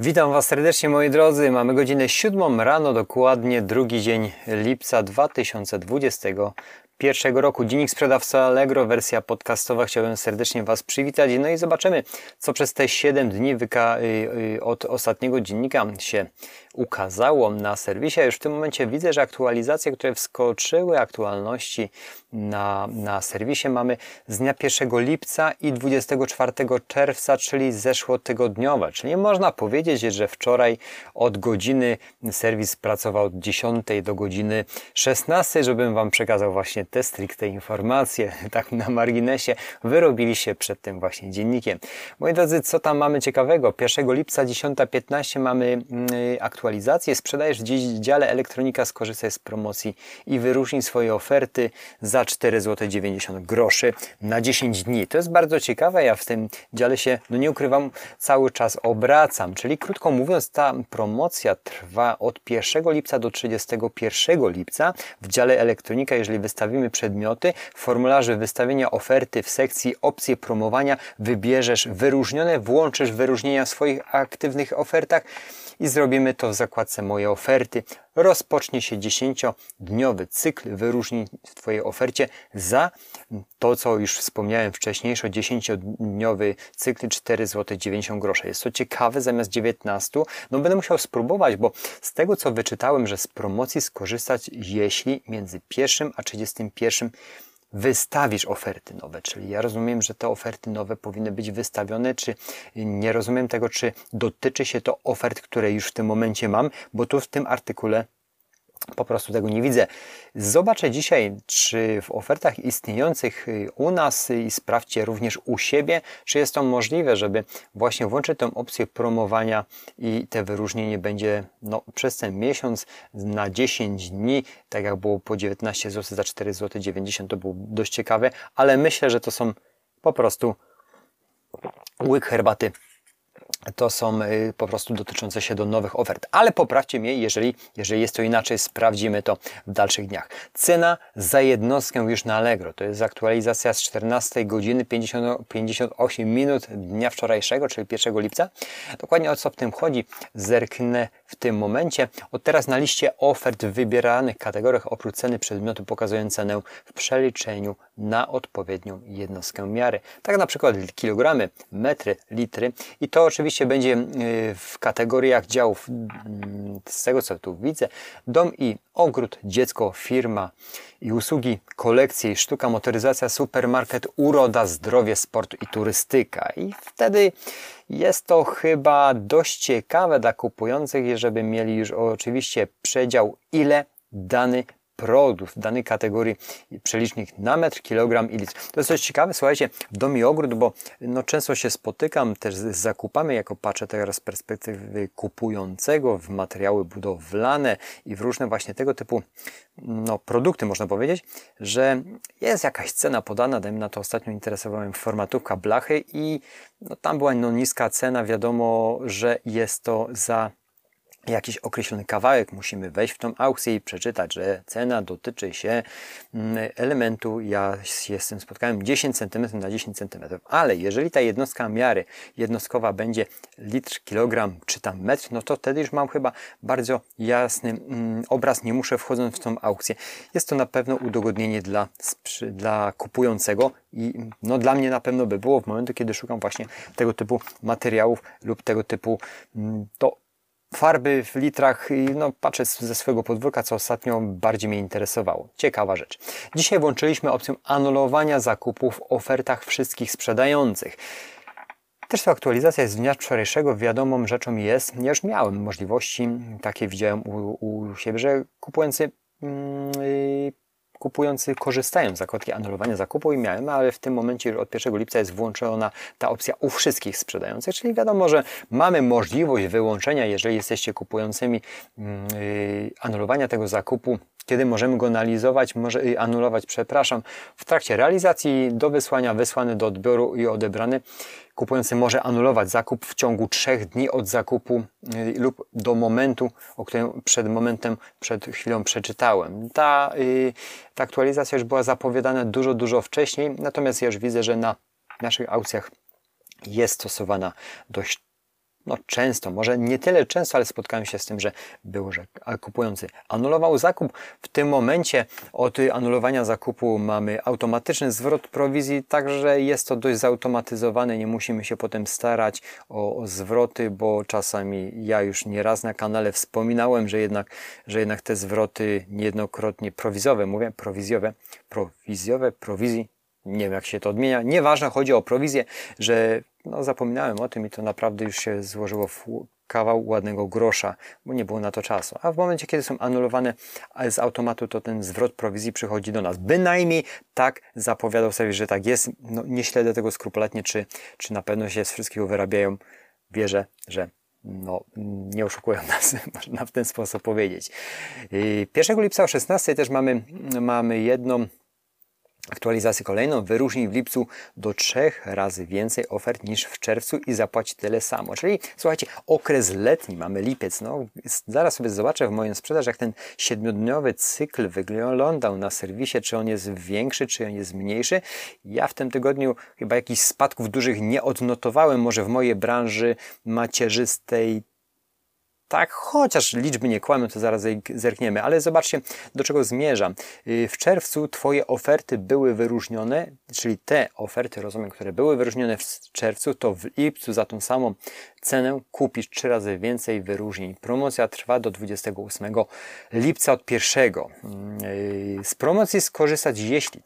Witam Was serdecznie moi drodzy. Mamy godzinę siódmą rano, dokładnie drugi dzień lipca 2021 roku. Dziennik sprzedawca Allegro, wersja podcastowa. Chciałbym serdecznie Was przywitać. No i zobaczymy, co przez te 7 dni y, y, od ostatniego dziennika się ukazało na serwisie. Już w tym momencie widzę, że aktualizacje, które wskoczyły, aktualności na, na serwisie mamy z dnia 1 lipca i 24 czerwca, czyli zeszłotygodniowe. Czyli można powiedzieć, że wczoraj od godziny serwis pracował od 10 do godziny 16, żebym Wam przekazał właśnie te stricte informacje, tak na marginesie, wyrobili się przed tym właśnie dziennikiem. Moi drodzy, co tam mamy ciekawego? 1 lipca 10.15 mamy aktualizację mm, aktualizację, sprzedajesz w dziale elektronika, skorzystaj z promocji i wyróżnij swoje oferty za 4 zł 90 groszy na 10 dni. To jest bardzo ciekawe, ja w tym dziale się, no nie ukrywam, cały czas obracam, czyli krótko mówiąc, ta promocja trwa od 1 lipca do 31 lipca w dziale elektronika, jeżeli wystawimy przedmioty, w formularzu wystawienia oferty w sekcji opcje promowania wybierzesz wyróżnione, włączysz wyróżnienia w swoich aktywnych ofertach i zrobimy to w zakładce Moje oferty. Rozpocznie się 10-dniowy cykl wyróżnień w Twojej ofercie za to, co już wspomniałem wcześniejsze, 10-dniowy cykl 4 zł 90 groszy. Jest to ciekawe, zamiast 19, no będę musiał spróbować, bo z tego, co wyczytałem, że z promocji skorzystać, jeśli między 1 a 31 wystawisz oferty nowe, czyli ja rozumiem, że te oferty nowe powinny być wystawione, czy nie rozumiem tego, czy dotyczy się to ofert, które już w tym momencie mam, bo tu w tym artykule po prostu tego nie widzę. Zobaczę dzisiaj, czy w ofertach istniejących u nas i sprawdźcie również u siebie, czy jest to możliwe, żeby właśnie włączyć tę opcję promowania i te wyróżnienie będzie no, przez ten miesiąc na 10 dni, tak jak było po 19 zł za 4 zł 90, to było dość ciekawe, ale myślę, że to są po prostu łyk herbaty to są y, po prostu dotyczące się do nowych ofert. Ale poprawcie mnie, jeżeli, jeżeli jest to inaczej, sprawdzimy to w dalszych dniach. Cena za jednostkę już na Allegro. To jest aktualizacja z 14 godziny 50, 58 minut dnia wczorajszego, czyli 1 lipca. Dokładnie o co w tym chodzi, zerknę w tym momencie. Od teraz na liście ofert w wybieranych kategoriach oprócz ceny przedmiotu pokazuję cenę w przeliczeniu na odpowiednią jednostkę miary. Tak na przykład kilogramy, metry, litry i to oczywiście będzie y, w kategoriach działów mm, z tego co tu widzę dom i ogród, dziecko, firma i usługi, kolekcje i sztuka, motoryzacja, supermarket, uroda, zdrowie, sport i turystyka. I wtedy jest to chyba dość ciekawe dla kupujących, żeby mieli już oczywiście przedział, ile dany produkt w danej kategorii przelicznik na metr, kilogram i litr. To jest coś ciekawe, słuchajcie, w domie ogród, bo no, często się spotykam też z zakupami, jako patrzę teraz z perspektywy kupującego w materiały budowlane i w różne właśnie tego typu no, produkty, można powiedzieć, że jest jakaś cena podana, dajmy na to ostatnio interesowałem formatówka blachy i no, tam była no, niska cena, wiadomo, że jest to za jakiś określony kawałek, musimy wejść w tą aukcję i przeczytać, że cena dotyczy się mm, elementu, ja się z tym spotkałem, 10 cm na 10 cm, ale jeżeli ta jednostka miary jednostkowa będzie litr, kilogram czy tam metr, no to wtedy już mam chyba bardzo jasny mm, obraz, nie muszę wchodząc w tą aukcję. Jest to na pewno udogodnienie dla, dla kupującego i no dla mnie na pewno by było w momencie, kiedy szukam właśnie tego typu materiałów lub tego typu mm, to farby w litrach i no, patrzę ze swojego podwórka, co ostatnio bardziej mnie interesowało. Ciekawa rzecz. Dzisiaj włączyliśmy opcję anulowania zakupów w ofertach wszystkich sprzedających. Też to aktualizacja z dnia wczorajszego. Wiadomą rzeczą jest, ja już miałem możliwości, takie widziałem u, u siebie, że kupujący yy, kupujący korzystają z zakładki anulowania zakupu i miałem, ale w tym momencie już od 1 lipca jest włączona ta opcja u wszystkich sprzedających, czyli wiadomo, że mamy możliwość wyłączenia, jeżeli jesteście kupującymi yy, anulowania tego zakupu kiedy możemy go analizować, może, y, anulować, przepraszam, w trakcie realizacji do wysłania, wysłany do odbioru i odebrany. Kupujący może anulować zakup w ciągu trzech dni od zakupu y, lub do momentu, o którym przed momentem, przed chwilą przeczytałem. Ta, y, ta aktualizacja już była zapowiadana dużo, dużo wcześniej, natomiast ja już widzę, że na naszych aukcjach jest stosowana dość no często, może nie tyle często, ale spotkałem się z tym, że było, że kupujący anulował zakup. W tym momencie od anulowania zakupu mamy automatyczny zwrot prowizji, także jest to dość zautomatyzowane, nie musimy się potem starać o, o zwroty, bo czasami ja już nieraz na kanale wspominałem, że jednak, że jednak te zwroty niejednokrotnie prowizowe, mówię prowizjowe, prowizjowe, prowizji, nie wiem jak się to odmienia, nieważne, chodzi o prowizję, że no zapominałem o tym i to naprawdę już się złożyło w kawał ładnego grosza, bo nie było na to czasu. A w momencie, kiedy są anulowane z automatu, to ten zwrot prowizji przychodzi do nas. Bynajmniej tak zapowiadał sobie, że tak jest. No, nie śledzę tego skrupulatnie, czy, czy na pewno się z wszystkiego wyrabiają. Wierzę, że no, nie oszukują nas, można w ten sposób powiedzieć. 1 lipca o 16 też mamy, mamy jedną aktualizację kolejną wyróżni w lipcu do trzech razy więcej ofert niż w czerwcu i zapłaci tyle samo. Czyli słuchajcie, okres letni, mamy lipiec. No, zaraz sobie zobaczę w moim sprzedaż, jak ten siedmiodniowy cykl wyglądał na serwisie, czy on jest większy, czy on jest mniejszy. Ja w tym tygodniu chyba jakichś spadków dużych nie odnotowałem. Może w mojej branży macierzystej tak, chociaż liczby nie kłamią, to zaraz zerkniemy, ale zobaczcie, do czego zmierzam. Y, w czerwcu Twoje oferty były wyróżnione, czyli te oferty, rozumiem, które były wyróżnione w czerwcu, to w lipcu za tą samą cenę kupisz trzy razy więcej wyróżnień. Promocja trwa do 28 lipca od pierwszego. Y, z promocji skorzystać, jeśli,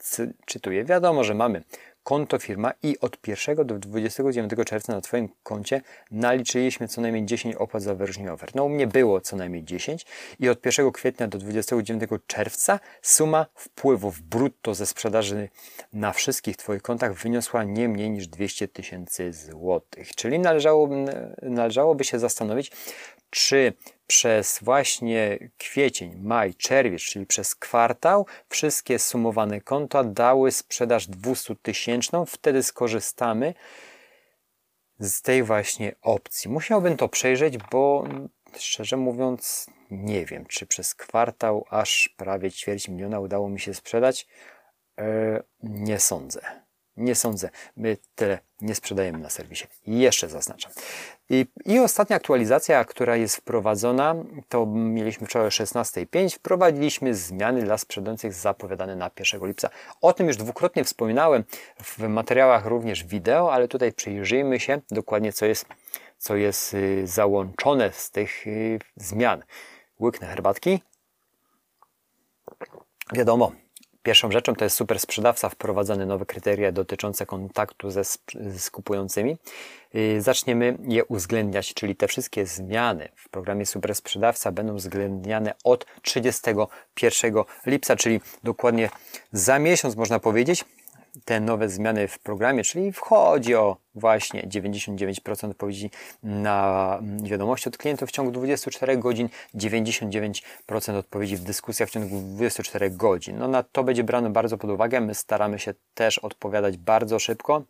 czytuję, wiadomo, że mamy konto firma i od 1 do 29 czerwca na Twoim koncie naliczyliśmy co najmniej 10 opłat za wyróżnienie ofert. No u mnie było co najmniej 10 i od 1 kwietnia do 29 czerwca suma wpływów brutto ze sprzedaży na wszystkich Twoich kontach wyniosła nie mniej niż 200 tysięcy złotych. Czyli należało, należałoby się zastanowić, czy przez właśnie kwiecień, maj, czerwiec, czyli przez kwartał, wszystkie sumowane konta dały sprzedaż 200 tysięczną. Wtedy skorzystamy z tej właśnie opcji. Musiałbym to przejrzeć, bo szczerze mówiąc, nie wiem, czy przez kwartał aż prawie ćwierć miliona udało mi się sprzedać. Eee, nie sądzę. Nie sądzę. My tyle nie sprzedajemy na serwisie. Jeszcze zaznaczam. I, I ostatnia aktualizacja, która jest wprowadzona, to mieliśmy wczoraj o 16.05. Wprowadziliśmy zmiany dla sprzedających zapowiadane na 1 lipca. O tym już dwukrotnie wspominałem w materiałach również wideo, ale tutaj przyjrzyjmy się dokładnie, co jest, co jest y, załączone z tych y, zmian. Łyknę herbatki. Wiadomo, Pierwszą rzeczą to jest super sprzedawca, wprowadzane nowe kryteria dotyczące kontaktu ze, z kupującymi. Y, zaczniemy je uwzględniać, czyli te wszystkie zmiany w programie super sprzedawca będą uwzględniane od 31 lipca, czyli dokładnie za miesiąc można powiedzieć te nowe zmiany w programie, czyli wchodzi o właśnie 99% odpowiedzi na wiadomości od klientów w ciągu 24 godzin, 99% odpowiedzi w dyskusjach w ciągu 24 godzin. No na to będzie brane bardzo pod uwagę. My staramy się też odpowiadać bardzo szybko.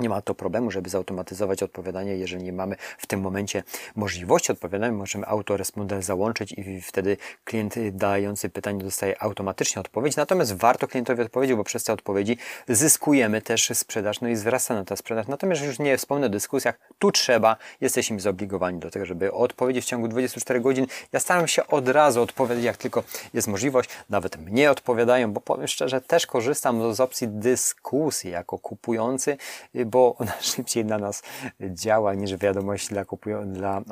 Nie ma to problemu, żeby zautomatyzować odpowiadanie, jeżeli nie mamy w tym momencie możliwości odpowiadania, możemy autorespondent załączyć i wtedy klient dający pytanie dostaje automatycznie odpowiedź. Natomiast warto klientowi odpowiedzieć, bo przez te odpowiedzi zyskujemy też sprzedaż, no i zwraca na ta sprzedaż. Natomiast już nie wspomnę o dyskusjach, tu trzeba, jesteśmy zobligowani do tego, żeby odpowiedzieć w ciągu 24 godzin. Ja staram się od razu odpowiedzieć, jak tylko jest możliwość. Nawet mnie odpowiadają, bo powiem szczerze, też korzystam z opcji dyskusji jako kupujący, bo ona szybciej na nas działa niż wiadomość dla, kupują, dla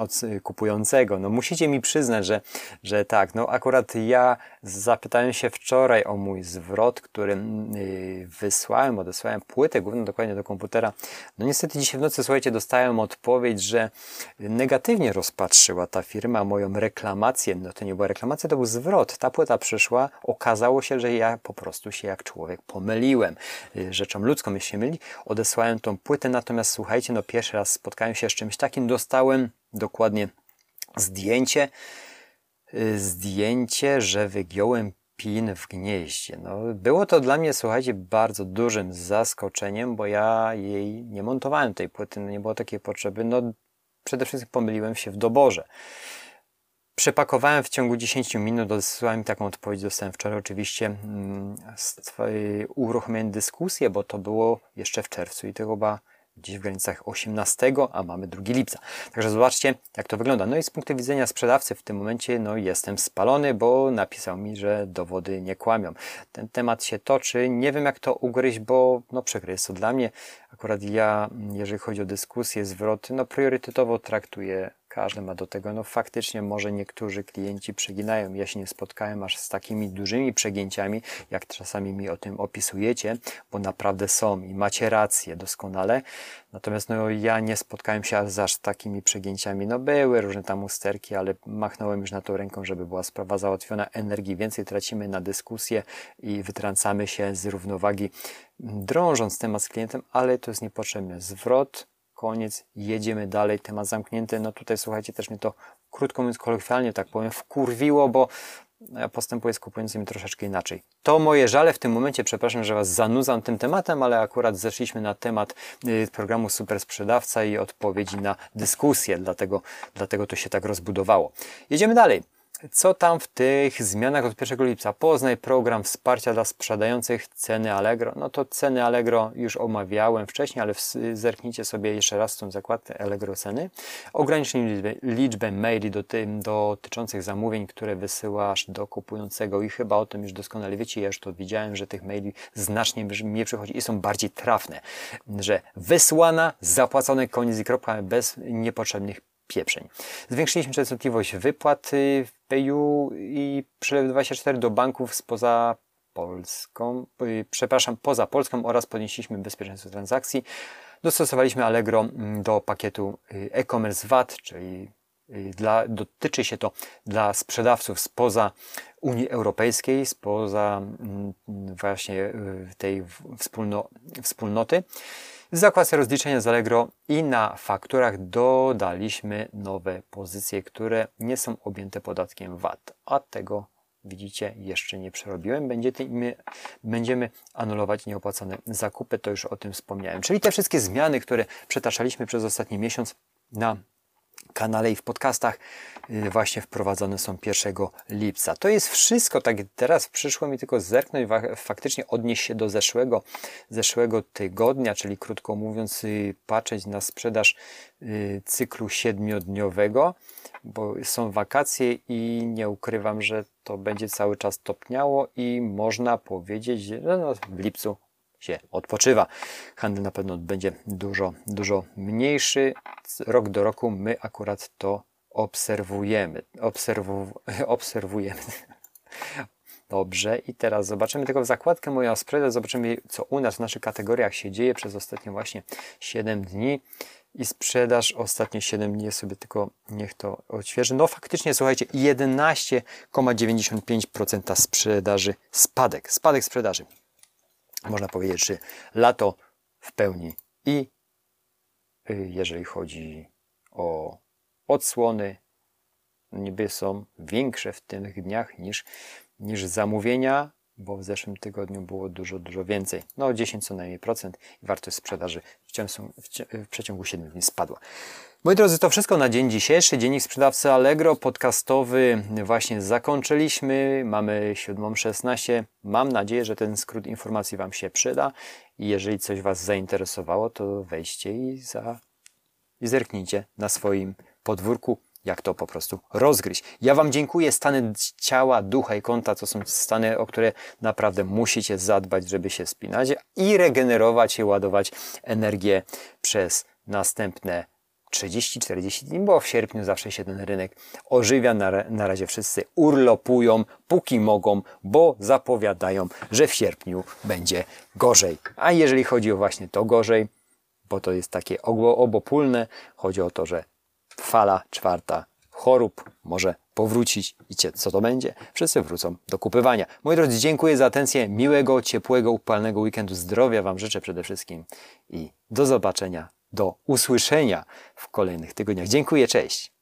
kupującego. No musicie mi przyznać, że, że tak, no akurat ja zapytałem się wczoraj o mój zwrot, który y, wysłałem, odesłałem płytę główną dokładnie do komputera. No niestety dzisiaj w nocy, słuchajcie, dostałem odpowiedź, że negatywnie rozpatrzyła ta firma moją reklamację. No to nie była reklamacja, to był zwrot. Ta płyta przyszła, okazało się, że ja po prostu się jak człowiek pomyliłem. Y, rzeczą ludzką, jeśli się myli, odesłałem tą płytę, natomiast słuchajcie, no pierwszy raz spotkałem się z czymś takim, dostałem dokładnie zdjęcie, y, zdjęcie, że wygiąłem pin w gnieździe. No, było to dla mnie, słuchajcie, bardzo dużym zaskoczeniem, bo ja jej nie montowałem tej płyty, no nie było takiej potrzeby. No, przede wszystkim pomyliłem się w doborze. Przepakowałem w ciągu 10 minut, dosłałem taką odpowiedź, dostałem wczoraj oczywiście mm, uruchomiłem dyskusję, bo to było jeszcze w czerwcu i to chyba gdzieś w granicach 18, a mamy 2 lipca. Także zobaczcie, jak to wygląda. No i z punktu widzenia sprzedawcy w tym momencie, no jestem spalony, bo napisał mi, że dowody nie kłamią. Ten temat się toczy, nie wiem jak to ugryźć, bo no przykre jest to dla mnie. Akurat ja, jeżeli chodzi o dyskusję, zwroty, no priorytetowo traktuję każdy ma do tego, no faktycznie może niektórzy klienci przeginają. Ja się nie spotkałem aż z takimi dużymi przegięciami, jak czasami mi o tym opisujecie, bo naprawdę są i macie rację doskonale. Natomiast no, ja nie spotkałem się z aż takimi przegięciami. No były różne tam usterki, ale machnąłem już na to ręką, żeby była sprawa załatwiona. Energii więcej tracimy na dyskusję i wytrącamy się z równowagi, drążąc temat z klientem, ale to jest niepotrzebne. Zwrot koniec, jedziemy dalej, temat zamknięty. No tutaj słuchajcie, też mnie to krótko mówiąc kolokwialnie tak powiem, wkurwiło, bo ja postępuję z kupującymi troszeczkę inaczej. To moje żale w tym momencie, przepraszam, że Was zanudzam tym tematem, ale akurat zeszliśmy na temat y, programu Super Sprzedawca i odpowiedzi na dyskusję, dlatego, dlatego to się tak rozbudowało. Jedziemy dalej. Co tam w tych zmianach od 1 lipca? Poznaj program wsparcia dla sprzedających ceny Allegro. No to ceny Allegro już omawiałem wcześniej, ale zerknijcie sobie jeszcze raz tą zakładkę Allegro ceny. Ograniczmy liczbę, liczbę maili do tym, dotyczących zamówień, które wysyłasz do kupującego i chyba o tym już doskonale wiecie. Ja już to widziałem, że tych maili znacznie mnie przychodzi i są bardziej trafne, że wysłana, zapłacone, koniec i kropka, bez niepotrzebnych pieprzeń. Zwiększyliśmy częstotliwość wypłat w PayU i przelew 24 do banków spoza Polską, y, przepraszam, poza Polską oraz podnieśliśmy bezpieczeństwo transakcji. Dostosowaliśmy Allegro mm, do pakietu y, e-commerce VAT, czyli y, dla, dotyczy się to dla sprzedawców spoza Unii Europejskiej, spoza mm, właśnie tej wspólno, wspólnoty. W zakładce rozliczenia z Allegro i na fakturach dodaliśmy nowe pozycje, które nie są objęte podatkiem VAT, a tego widzicie, jeszcze nie przerobiłem. Będziemy, będziemy anulować nieopłacone zakupy, to już o tym wspomniałem. Czyli te wszystkie zmiany, które przetaczaliśmy przez ostatni miesiąc na kanale i w podcastach y, właśnie wprowadzone są 1 lipca. To jest wszystko, tak teraz przyszło mi tylko zerknąć, faktycznie odnieść się do zeszłego, zeszłego tygodnia, czyli krótko mówiąc y, patrzeć na sprzedaż y, cyklu siedmiodniowego, bo są wakacje i nie ukrywam, że to będzie cały czas topniało i można powiedzieć, że no, w lipcu się odpoczywa. Handel na pewno będzie dużo, dużo mniejszy. Rok do roku my akurat to obserwujemy. Obserwu, obserwujemy. Dobrze, i teraz zobaczymy tylko w zakładkę moją sprzedaż, zobaczymy co u nas w naszych kategoriach się dzieje przez ostatnie właśnie 7 dni i sprzedaż ostatnie 7 dni sobie tylko niech to odświeży. No faktycznie słuchajcie, 11,95% sprzedaży spadek, spadek sprzedaży można powiedzieć, że lato w pełni i y, jeżeli chodzi o odsłony, niby są większe w tych dniach niż, niż zamówienia, bo w zeszłym tygodniu było dużo, dużo więcej. No 10 co najmniej procent i wartość sprzedaży w, ciągu, w przeciągu 7 dni spadła. Moi drodzy, to wszystko na dzień dzisiejszy. Dziennik sprzedawcy Allegro podcastowy właśnie zakończyliśmy. Mamy 7.16. Mam nadzieję, że ten skrót informacji Wam się przyda. I jeżeli coś Was zainteresowało, to wejdźcie i, za... i zerknijcie na swoim podwórku, jak to po prostu rozgryźć. Ja Wam dziękuję. Stany ciała, ducha i konta to są stany, o które naprawdę musicie zadbać, żeby się spinać i regenerować i ładować energię przez następne 30-40 dni, bo w sierpniu zawsze się ten rynek ożywia. Na, na razie wszyscy urlopują, póki mogą, bo zapowiadają, że w sierpniu będzie gorzej. A jeżeli chodzi o właśnie to gorzej, bo to jest takie obopólne, chodzi o to, że fala czwarta chorób może powrócić i co to będzie? Wszyscy wrócą do kupywania. Moi drodzy, dziękuję za atencję. Miłego, ciepłego, upalnego weekendu. Zdrowia Wam życzę przede wszystkim i do zobaczenia do usłyszenia w kolejnych tygodniach. Dziękuję, cześć.